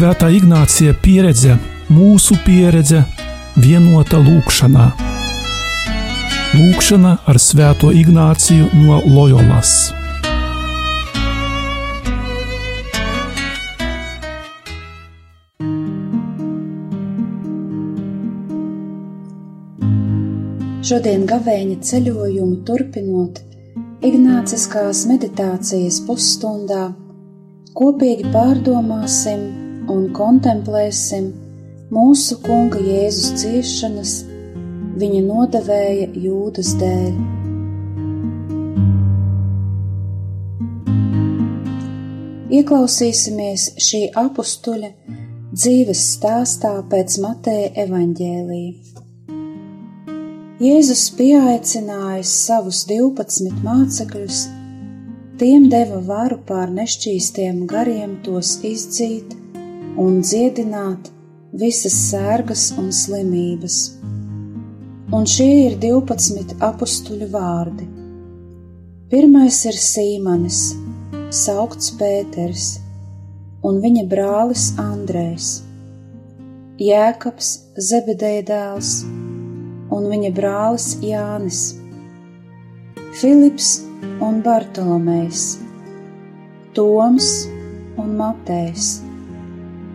Svētā Ignācija pieredze, mūsu pieredze, vienota lūkšanā. Lūkšana ar Svēto Ignāciju no Loyolas. Šodien gavēņa ceļojumu turpinot, Ignāciskās meditācijas pusstundā kopīgi pārdomāsim un kontemplēsim mūsu Kunga Jēzus ciešanas, viņa nodevēja jūdas dēļ. Ieklausīsimies šī apstuļa dzīves stāstā pēc Mateja evaņģēlīja. Jēzus pieaicinājis savus divpadsmit mācekļus, tiem deva varu pār nešķīstiem gariem tos izdzīt un dziedināt visas sērgas un slimības. Un šie ir divpadsmit apstuļu vārdi. Pirmais ir Sīmanis, saukts Pēters, un viņa brālis Andrēs, Jēkabs Zebedēja dēls un viņa brālis Jānis, Filips un Bartolomejs, Toms un Matejs,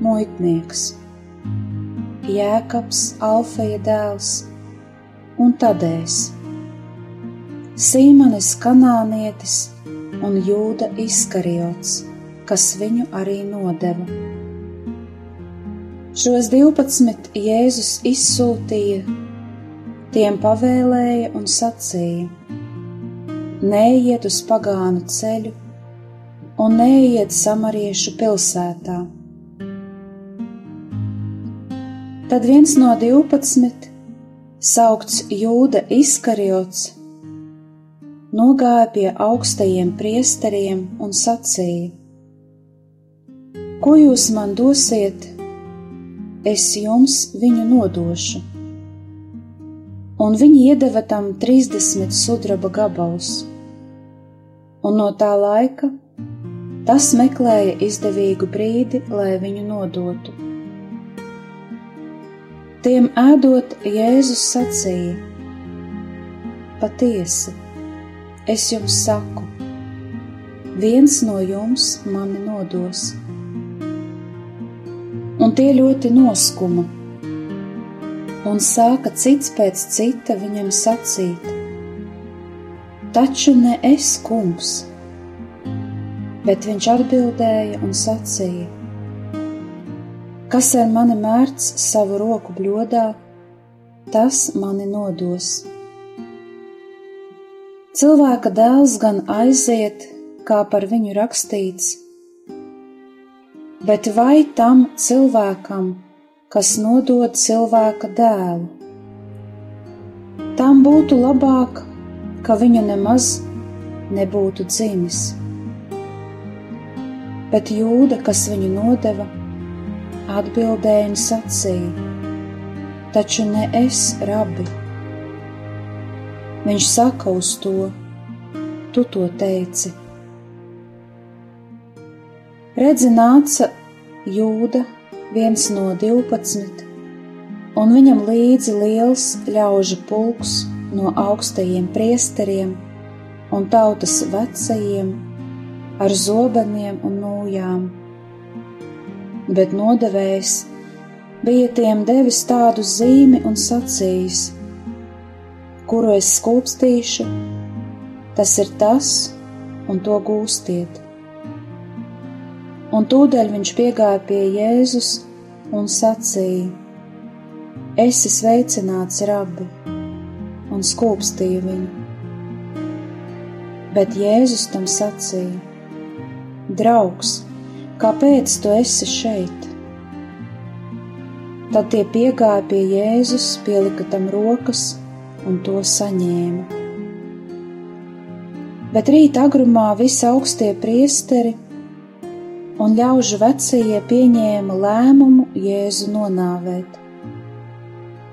Muitnieks, Jēkabs Alfeja dēls un Tadējs, Sīmanis Kanānietis un Jūda Iskariots, kas viņu arī nodeva. Šos divpadsmit Jēzus izsūtīja tiem pavēlēja un sacīja: Neiet uz pagānu ceļu un neiet samariešu pilsētā. Tad viens no divpadsmit, saukts Jūda Iskariots, nogāja pie augstajiem priesteriem un sacīja: Ko jūs man dosiet, es jums viņu nodošu un viņi iedeva tam 30 sudraba gabalus. Un no tā laika tas meklēja izdevīgu brīdi, lai viņu nodotu. Tiem ēdot, Jēzus sacīja: Patiesi, es jums saku, viens no jums mani nodos. Un tie ļoti noskuma un sāka cits pēc cita viņam sacīt: Taču ne es, kungs! Bet viņš atbildēja un sacīja: Kas ar mani mērts savu roku bļodā, tas mani nodos. Cilvēka dēls gan aiziet, kā par viņu rakstīts, bet vai tam cilvēkam, kas nodod cilvēka dēlu. Tam būtu labāk, ka viņu nemaz nebūtu dzimis. Bet jūda, kas viņu nodeva, atbildēja un sacīja: Taču ne es, rabi. Viņš saka uz to, tu to teici. Redzi, nāca jūda viens no divpadsmit, un viņam līdzi liels ļaužu pulks no augstajiem priesteriem un tautas vecajiem ar zobeniem un nūjām. Bet nodevējs bija tiem devis tādu zīmi un sacījis, kuru es skūpstīšu, tas ir tas, un to gūstiet un tūdaļ viņš piegāja pie Jēzus un sacīja: Esi sveicināts, rabi, un skūpstīja viņu. Bet Jēzus tam sacīja: Draugs, kāpēc tu esi šeit? Tad tie piegāja pie Jēzus, pielika tam rokas un to saņēma. Bet rīt agrumā visi augstie priesteri un ļaužu vecie pieņēma lēmumu Jēzu nonāvēt,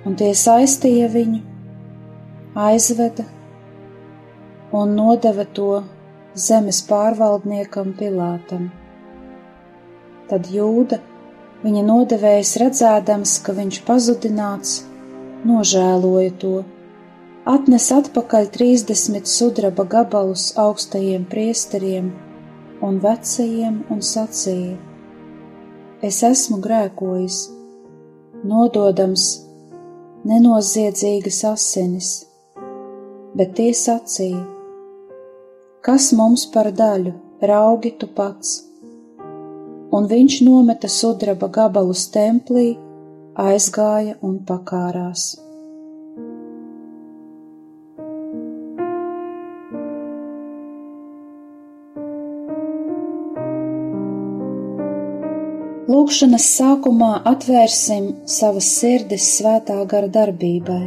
un tie saistīja viņu, aizveda un nodeva to zemes pārvaldniekam Pilātam. Tad Jūda Viņa nodevējs redzēdams, ka viņš pazudināts, nožēloja to, atnes atpakaļ trīsdesmit sudraba gabalus augstajiem priesteriem un vecajiem un sacīja: Es esmu grēkojis, nododams nenoziedzīgas asinis, bet tie sacīja: Kas mums par daļu, raugi tu pats? Un viņš nometa sudraba gabalus templī, aizgāja un pakārās. Lūkšanas sākumā atvērsim savas sirdis svētā gara darbībai.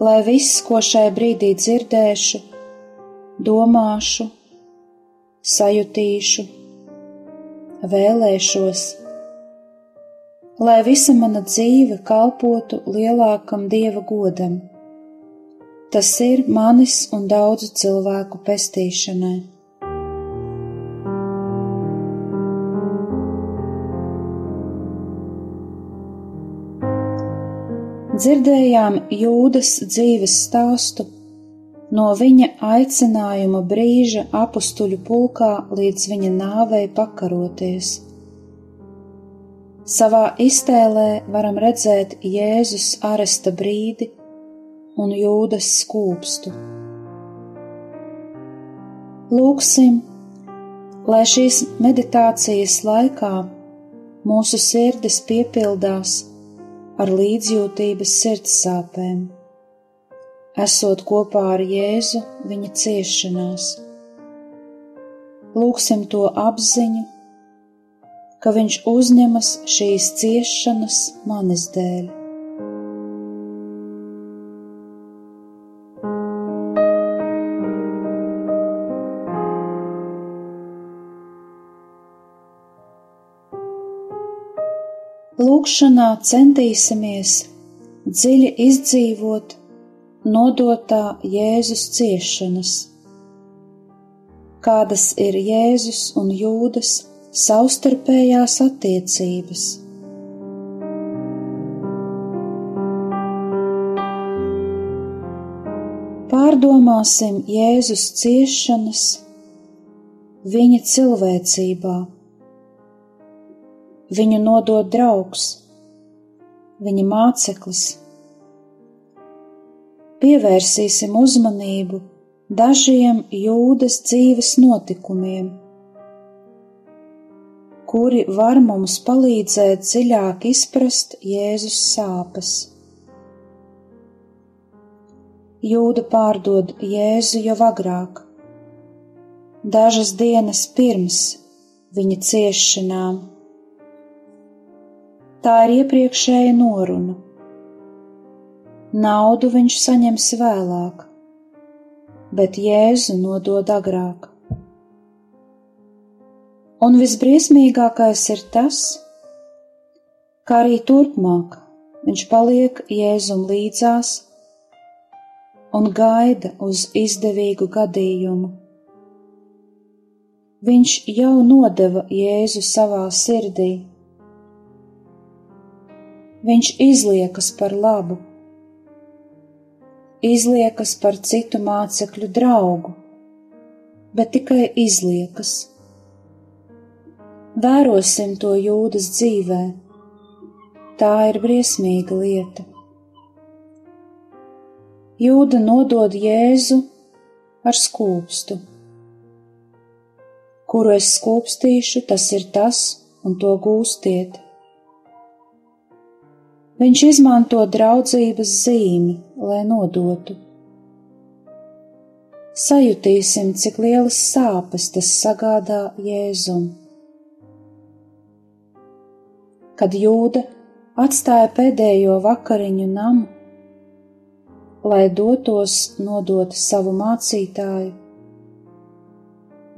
Lai viss, ko šai brīdī dzirdēšu, domāšu, sajutīšu, vēlēšos, lai visa mana dzīve kalpotu lielākam dieva godam. Tas ir manis un daudzu cilvēku pestīšanai. Dzirdējām jūdas dzīves stāstu no viņa aicinājuma brīža apstuļu pulkā līdz viņa nāvei pakaroties. Savā iztēlē varam redzēt Jēzus aresta brīdi un jūdas skūpstu. Lūksim, lai šīs meditācijas laikā mūsu sirdis piepildās ar līdzjūtības sirdsāpēm esot kopā ar Jēzu viņa ciešanās. Lūksim to apziņu, ka viņš uzņemas šīs ciešanas manis dēļ. Lūkšanā centīsimies dziļi izdzīvot nodotā Jēzus ciešanas. Kādas ir Jēzus un Jūdas savstarpējās attiecības? Pārdomāsim Jēzus ciešanas viņa cilvēcībā. Viņu nodod draugs, viņa māceklis pievērsīsim uzmanību dažiem jūdas dzīves notikumiem, kuri var mums palīdzēt dziļāk izprast Jēzus sāpes. Jūda pārdod Jēzu jau agrāk, dažas dienas pirms viņa ciešanām. Tā ir iepriekšēja noruna Naudu viņš saņems vēlāk, bet Jēzu nodod agrāk. Un visbriesmīgākais ir tas, ka arī turpmāk viņš paliek Jēzum līdzās un gaida uz izdevīgu gadījumu. Viņš jau nodeva Jēzu savā sirdī. Viņš izliekas par labu izliekas par citu mācekļu draugu, bet tikai izliekas. Vērosim to jūdas dzīvē, tā ir briesmīga lieta. Jūda nodod Jēzu ar skūpstu. Kuru es skūpstīšu, tas ir tas, un to gūstiet. Viņš izmanto draudzības zīmi, lai nodotu. Sajutīsim, cik lielas sāpes tas sagādā Jēzum. Kad jūda atstāja pēdējo vakariņu namu, lai dotos nodot savu mācītāju,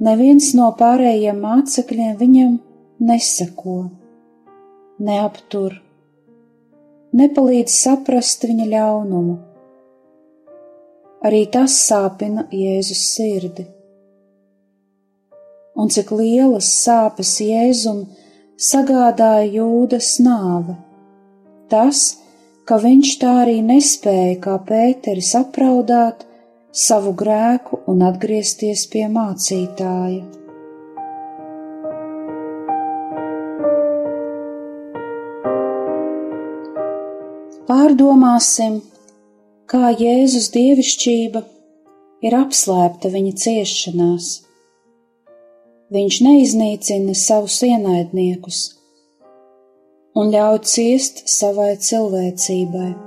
neviens no pārējiem mācekļiem viņam neseko, neaptur nepalīdz saprast viņa ļaunumu. Arī tas sāpina Jēzus sirdi. Un cik lielas sāpes Jēzum sagādāja jūdas nāve. Tas, ka viņš tā arī nespēja kā Pēteris apraudāt savu grēku un atgriezties pie mācītāja. Pārdomāsim, kā Jēzus dievišķība ir apslēpta viņa ciešanās. Viņš neiznīcina savus ienaidniekus un ļauj ciest savai cilvēcībai.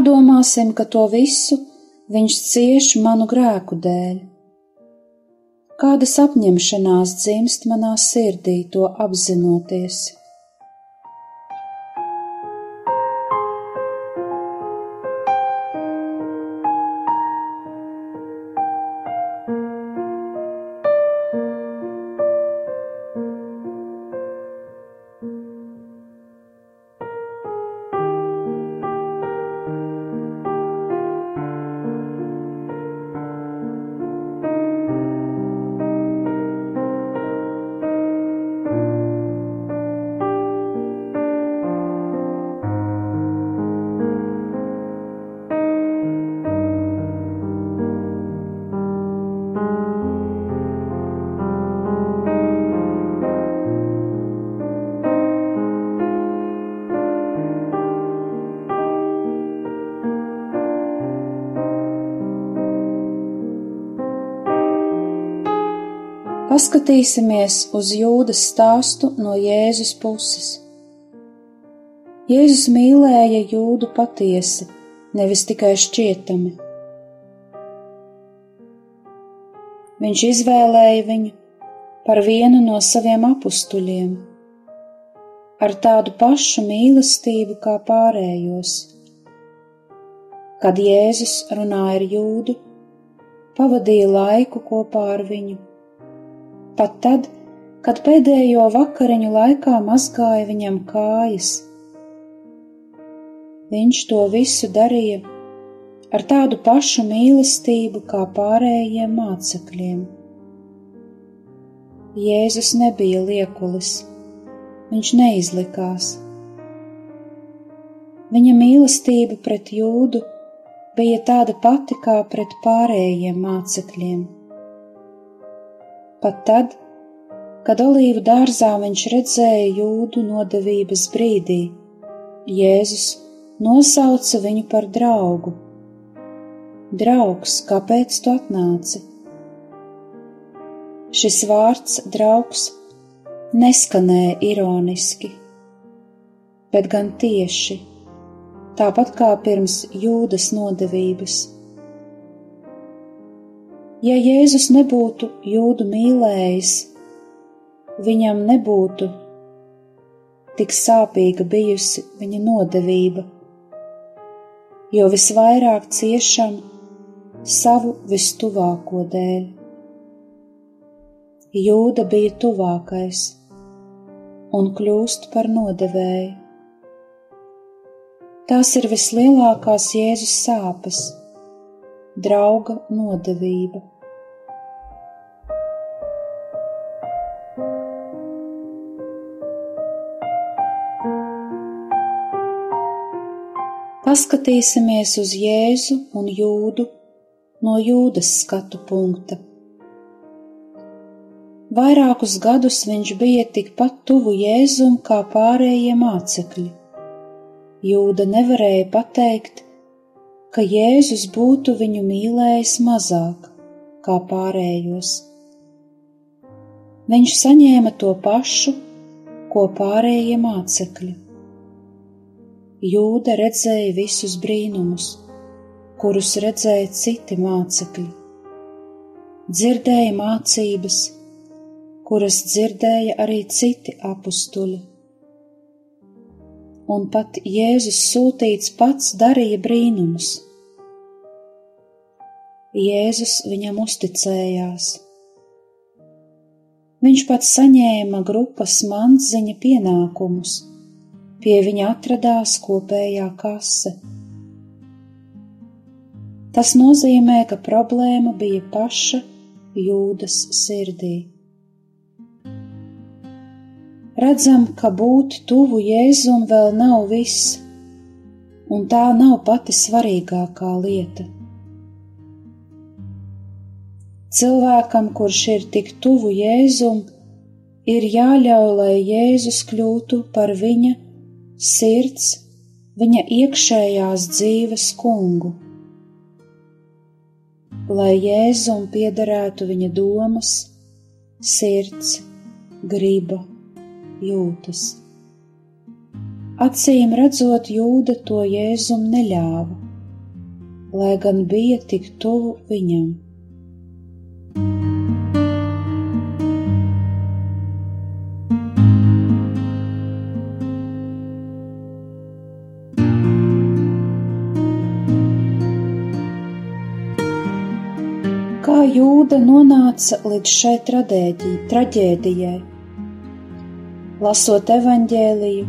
Pārdomāsim, ka to visu viņš cieš manu grēku dēļ. Kādas apņemšanās dzimst manā sirdī to apzinoties? Paskatīsimies uz jūdas stāstu no Jēzus puses. Jēzus mīlēja jūdu patiesi, nevis tikai šķietami. Viņš izvēlēja viņu par vienu no saviem apstuļiem, ar tādu pašu mīlestību kā pārējos. Kad Jēzus runāja ar jūdu, pavadīja laiku kopā ar viņu pat tad, kad pēdējo vakariņu laikā mazgāja viņam kājas. Viņš to visu darīja ar tādu pašu mīlestību kā pārējiem mācekļiem. Jēzus nebija liekulis, viņš neizlikās. Viņa mīlestība pret jūdu bija tāda pati kā pret pārējiem mācekļiem pat tad, kad olīvu dārzā viņš redzēja jūdu nodevības brīdī, Jēzus nosauca viņu par draugu. Draugs, kāpēc tu atnāci? Šis vārds draugs neskanēja ironiski, bet gan tieši, tāpat kā pirms jūdas nodevības. Ja Jēzus nebūtu jūdu mīlējis, viņam nebūtu tik sāpīga bijusi viņa nodevība, jo visvairāk ciešam savu vistuvāko dēļ. Jūda bija tuvākais un kļūst par nodevēju. Tās ir vislielākās Jēzus sāpes drauga nodevība. Paskatīsimies uz Jēzu un Jūdu no Jūdas skatu punkta. Vairākus gadus viņš bija tikpat tuvu Jēzum kā pārējie mācekļi. Jūda nevarēja pateikt, ka Jēzus būtu viņu mīlējis mazāk kā pārējos. Viņš saņēma to pašu, ko pārējie mācekļi. Jūda redzēja visus brīnumus, kurus redzēja citi mācekļi, dzirdēja mācības, kuras dzirdēja arī citi apstuļi. Un pat Jēzus sūtīts pats darīja brīnumus Jēzus viņam uzticējās. Viņš pats saņēma grupas manziņa pienākumus, Pie viņa atradās kopējā kase. Tas nozīmē, ka problēma bija paša jūdas sirdī. Redzam, ka būt tuvu Jēzum vēl nav viss, un tā nav pati svarīgākā lieta. Cilvēkam, kurš ir tik tuvu Jēzum, ir jāļauj, lai Jēzus kļūtu par viņa sirds, viņa iekšējās dzīves kungu. Lai Jēzum piederētu viņa domas, sirds, griba, jūtas. Acīm redzot, jūda to Jēzum neļāva, lai gan bija tik tuvu viņam. Kā jūda nonāca līdz šai traģēdijai? Lasot evaņģēliju,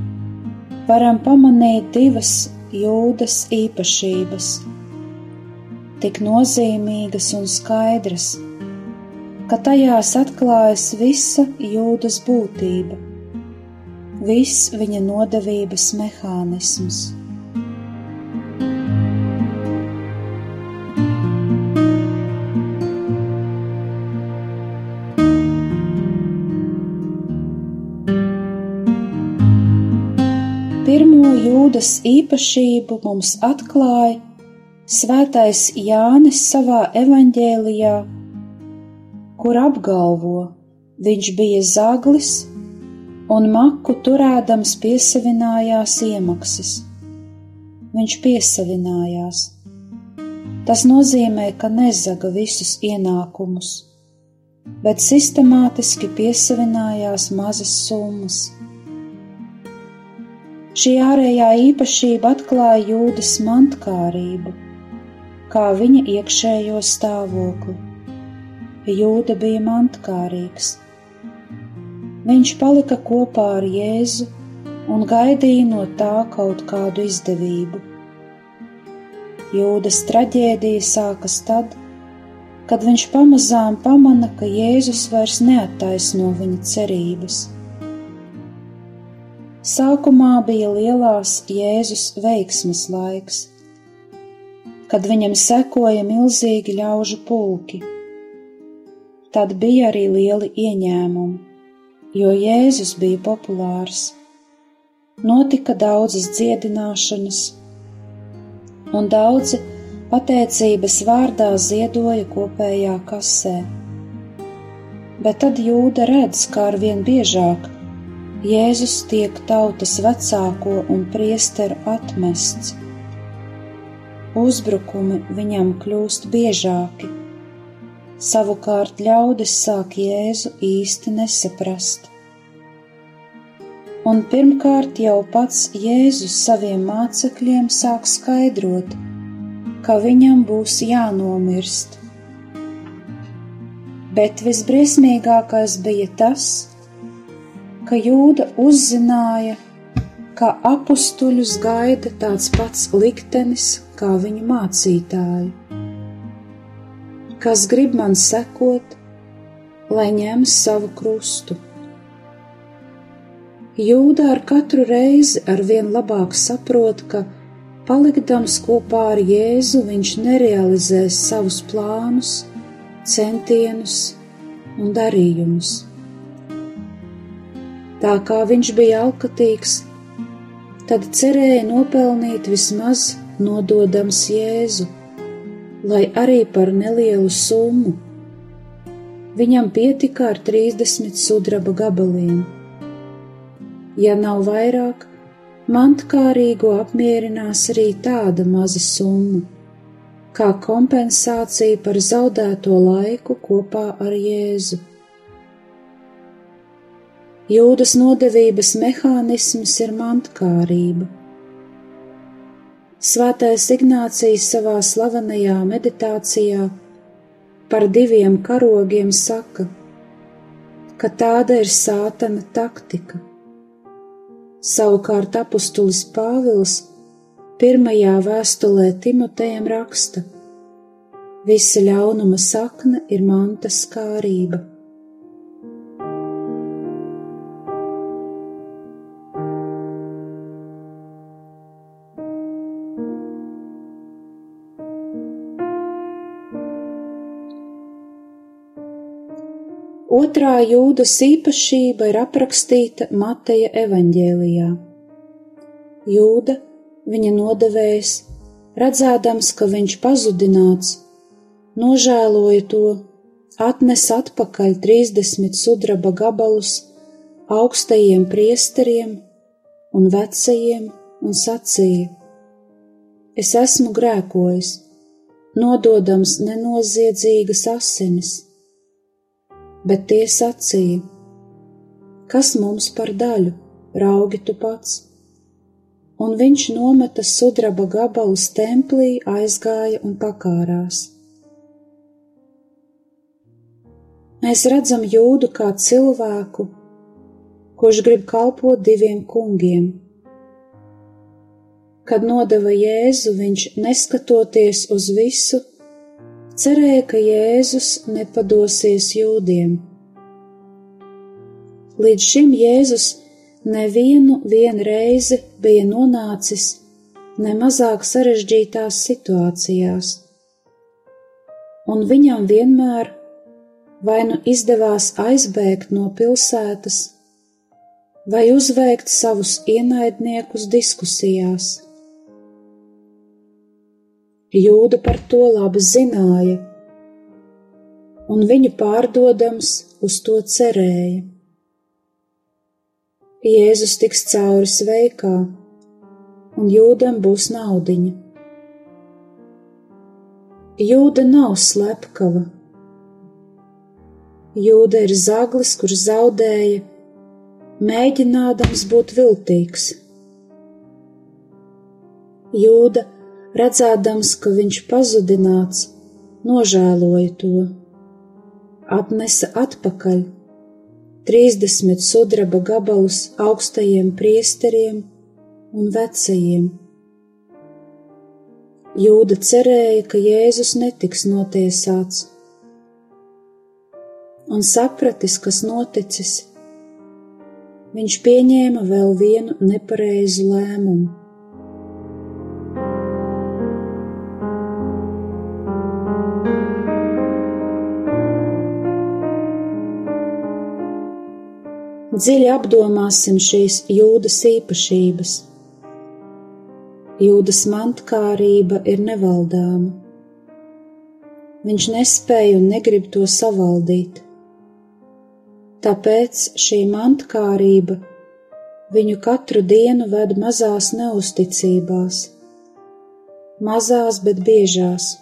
varam pamanīt divas jūdas īpašības, tik nozīmīgas un skaidras, ka tajās atklājas visa jūdas būtība, viss viņa nodevības mehānisms. Jūdas īpašību mums atklāja Svētais Jānis savā evaņģēlijā, kur apgalvo, viņš bija zaglis un maku turēdams piesavinājās iemaksas. Viņš piesavinājās. Tas nozīmē, ka nezaga visus ienākumus, bet sistemātiski piesavinājās mazas summas Šī ārējā īpašība atklāja jūdas mantkārību, kā viņa iekšējo stāvokli. Jūda bija mantkārīgs. Viņš palika kopā ar Jēzu un gaidīja no tā kaut kādu izdevību. Jūdas traģēdija sākas tad, kad viņš pamazām pamana, ka Jēzus vairs neattaisno viņa cerības. Sākumā bija lielās Jēzus veiksmes laiks, kad viņam sekoja milzīgi ļaužu pulki. Tad bija arī lieli ieņēmumi, jo Jēzus bija populārs. Notika daudzas dziedināšanas, un daudzi pateicības vārdā ziedoja kopējā kasē. Bet tad jūda redz, kā arvien biežāk Jēzus tiek tautas vecāko un priesteru atmests. Uzbrukumi viņam kļūst biežāki. Savukārt ļaudis sāk Jēzu īsti nesaprast. Un pirmkārt jau pats Jēzus saviem mācekļiem sāk skaidrot, ka viņam būs jānomirst. Bet visbriesmīgākais bija tas, ka jūda uzzināja, ka apstuļus gaida tāds pats liktenis kā viņu mācītāju. Kas grib man sekot, lai ņem savu krustu. Jūda ar katru reizi ar vien labāk saprot, ka palikdams kopā ar Jēzu viņš nerealizēs savus plānus, centienus un darījumus tā kā viņš bija alkatīgs, tad cerēja nopelnīt vismaz nododams Jēzu, lai arī par nelielu summu. Viņam pietika ar 30 sudraba gabaliem. Ja nav vairāk, mantkārīgo apmierinās arī tāda maza summa, kā kompensācija par zaudēto laiku kopā ar Jēzu. Jūdas nodevības mehānisms ir mantkārība. Svētais Ignācijas savā slavenajā meditācijā par diviem karogiem saka, ka tāda ir sātana taktika. Savukārt apustulis Pāvils pirmajā vēstulē Timotejam raksta: Visa ļaunuma sakne ir mantas skārība. Otrā jūdas īpašība ir aprakstīta Mateja evaņģēlijā. Jūda, viņa nodevējs, redzēdams, ka viņš pazudināts, nožēloja to, atnes atpakaļ trīsdesmit sudraba gabalus augstajiem priesteriem un vecajiem un sacīja: Es esmu grēkojis, nododams nenoziedzīgas asinis bet tie sacīja: Kas mums par daļu, raugi tu pats? Un viņš nometa sudraba gabalus templī, aizgāja un pakārās. Mēs redzam jūdu kā cilvēku, kurš grib kalpot diviem kungiem. Kad nodeva Jēzu, viņš neskatoties uz visu, cerēja, ka Jēzus nepadosies jūdiem. Līdz šim Jēzus nevienu vienu reizi bija nonācis nemazāk sarežģītās situācijās, un viņam vienmēr vai nu izdevās aizbēgt no pilsētas, vai uzveikt savus ienaidniekus diskusijās. Jūda par to labi zināja, un viņu pārdodams uz to cerēja. Jēzus tiks cauri sveikā, un jūdam būs naudiņa. Jūda nav slepkava. Jūda ir zaglis, kurš zaudēja, mēģinādams būt viltīgs. Jūda redzēdams, ka viņš pazudināts, nožēloja to, atnesa atpakaļ. Trīsdesmit sudraba gabalus augstajiem priesteriem un vecajiem. Jūda cerēja, ka Jēzus netiks notiesāts, un sapratis, kas noticis, viņš pieņēma vēl vienu nepareizu lēmumu. Dziļi apdomāsim šīs jūdas īpašības. Jūdas mantkārība ir nevaldāma. Viņš nespēja un negrib to savaldīt. Tāpēc šī mantkārība viņu katru dienu ved mazās neusticībās, mazās, bet biežās.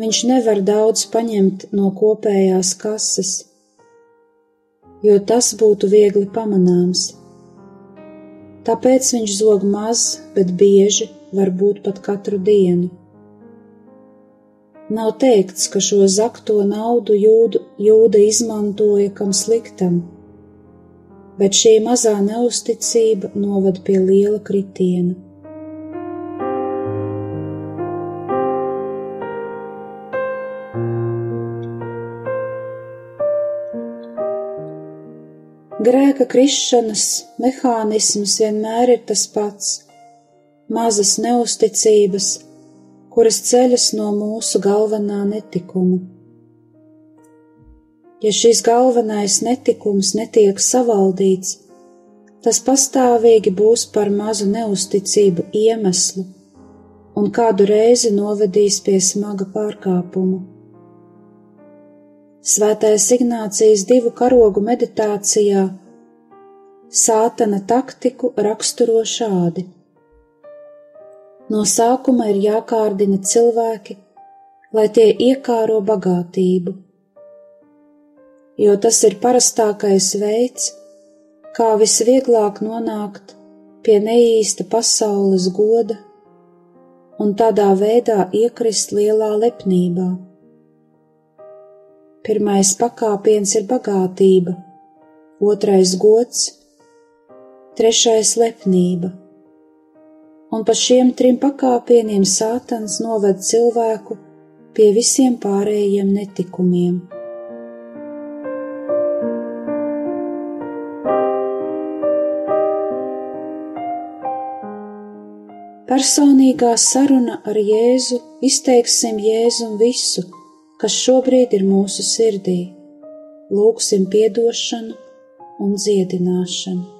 Viņš nevar daudz paņemt no kopējās kases jo tas būtu viegli pamanāms. Tāpēc viņš zog maz, bet bieži, varbūt pat katru dienu. Nav teikts, ka šo zakto naudu jūdu, jūda izmantoja kam sliktam, bet šī mazā neusticība noved pie liela kritiena. Grēka krišanas mehānisms vienmēr ir tas pats - mazas neusticības, kuras ceļas no mūsu galvenā netikuma. Ja šis galvenais netikums netiek savaldīts, tas pastāvīgi būs par mazu neusticību iemeslu un kādu reizi novedīs pie smaga pārkāpuma. Svētais Ignācijas divu karogu meditācijā sātana taktiku raksturo šādi. No sākuma ir jākārdina cilvēki, lai tie iekāro bagātību, jo tas ir parastākais veids, kā visvieglāk nonākt pie neīsta pasaules goda un tādā veidā iekrist lielā lepnībā. Pirmais pakāpiens ir bagātība, otrais gods, trešais - lepnība. Un pa šiem trim pakāpieniem Sātans noved cilvēku pie visiem pārējiem netikumiem. Personīgā saruna ar Jēzu izteiksim Jēzum visu, kas šobrīd ir mūsu sirdī. Lūksim piedošanu un dziedināšanu.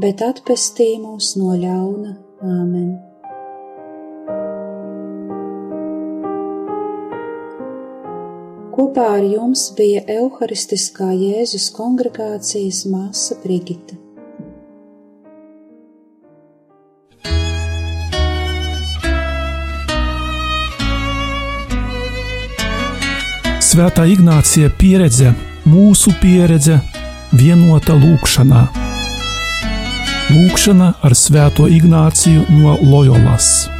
bet atpestī mūs no ļauna. Āmen! Kopā ar jums bija Euharistiskā Jēzus kongregācijas māsa Brigita. Svētā Ignācija pieredze, mūsu pieredze, vienota lūkšanā. Lūkšana ar Svēto Ignāciju no Loyolas.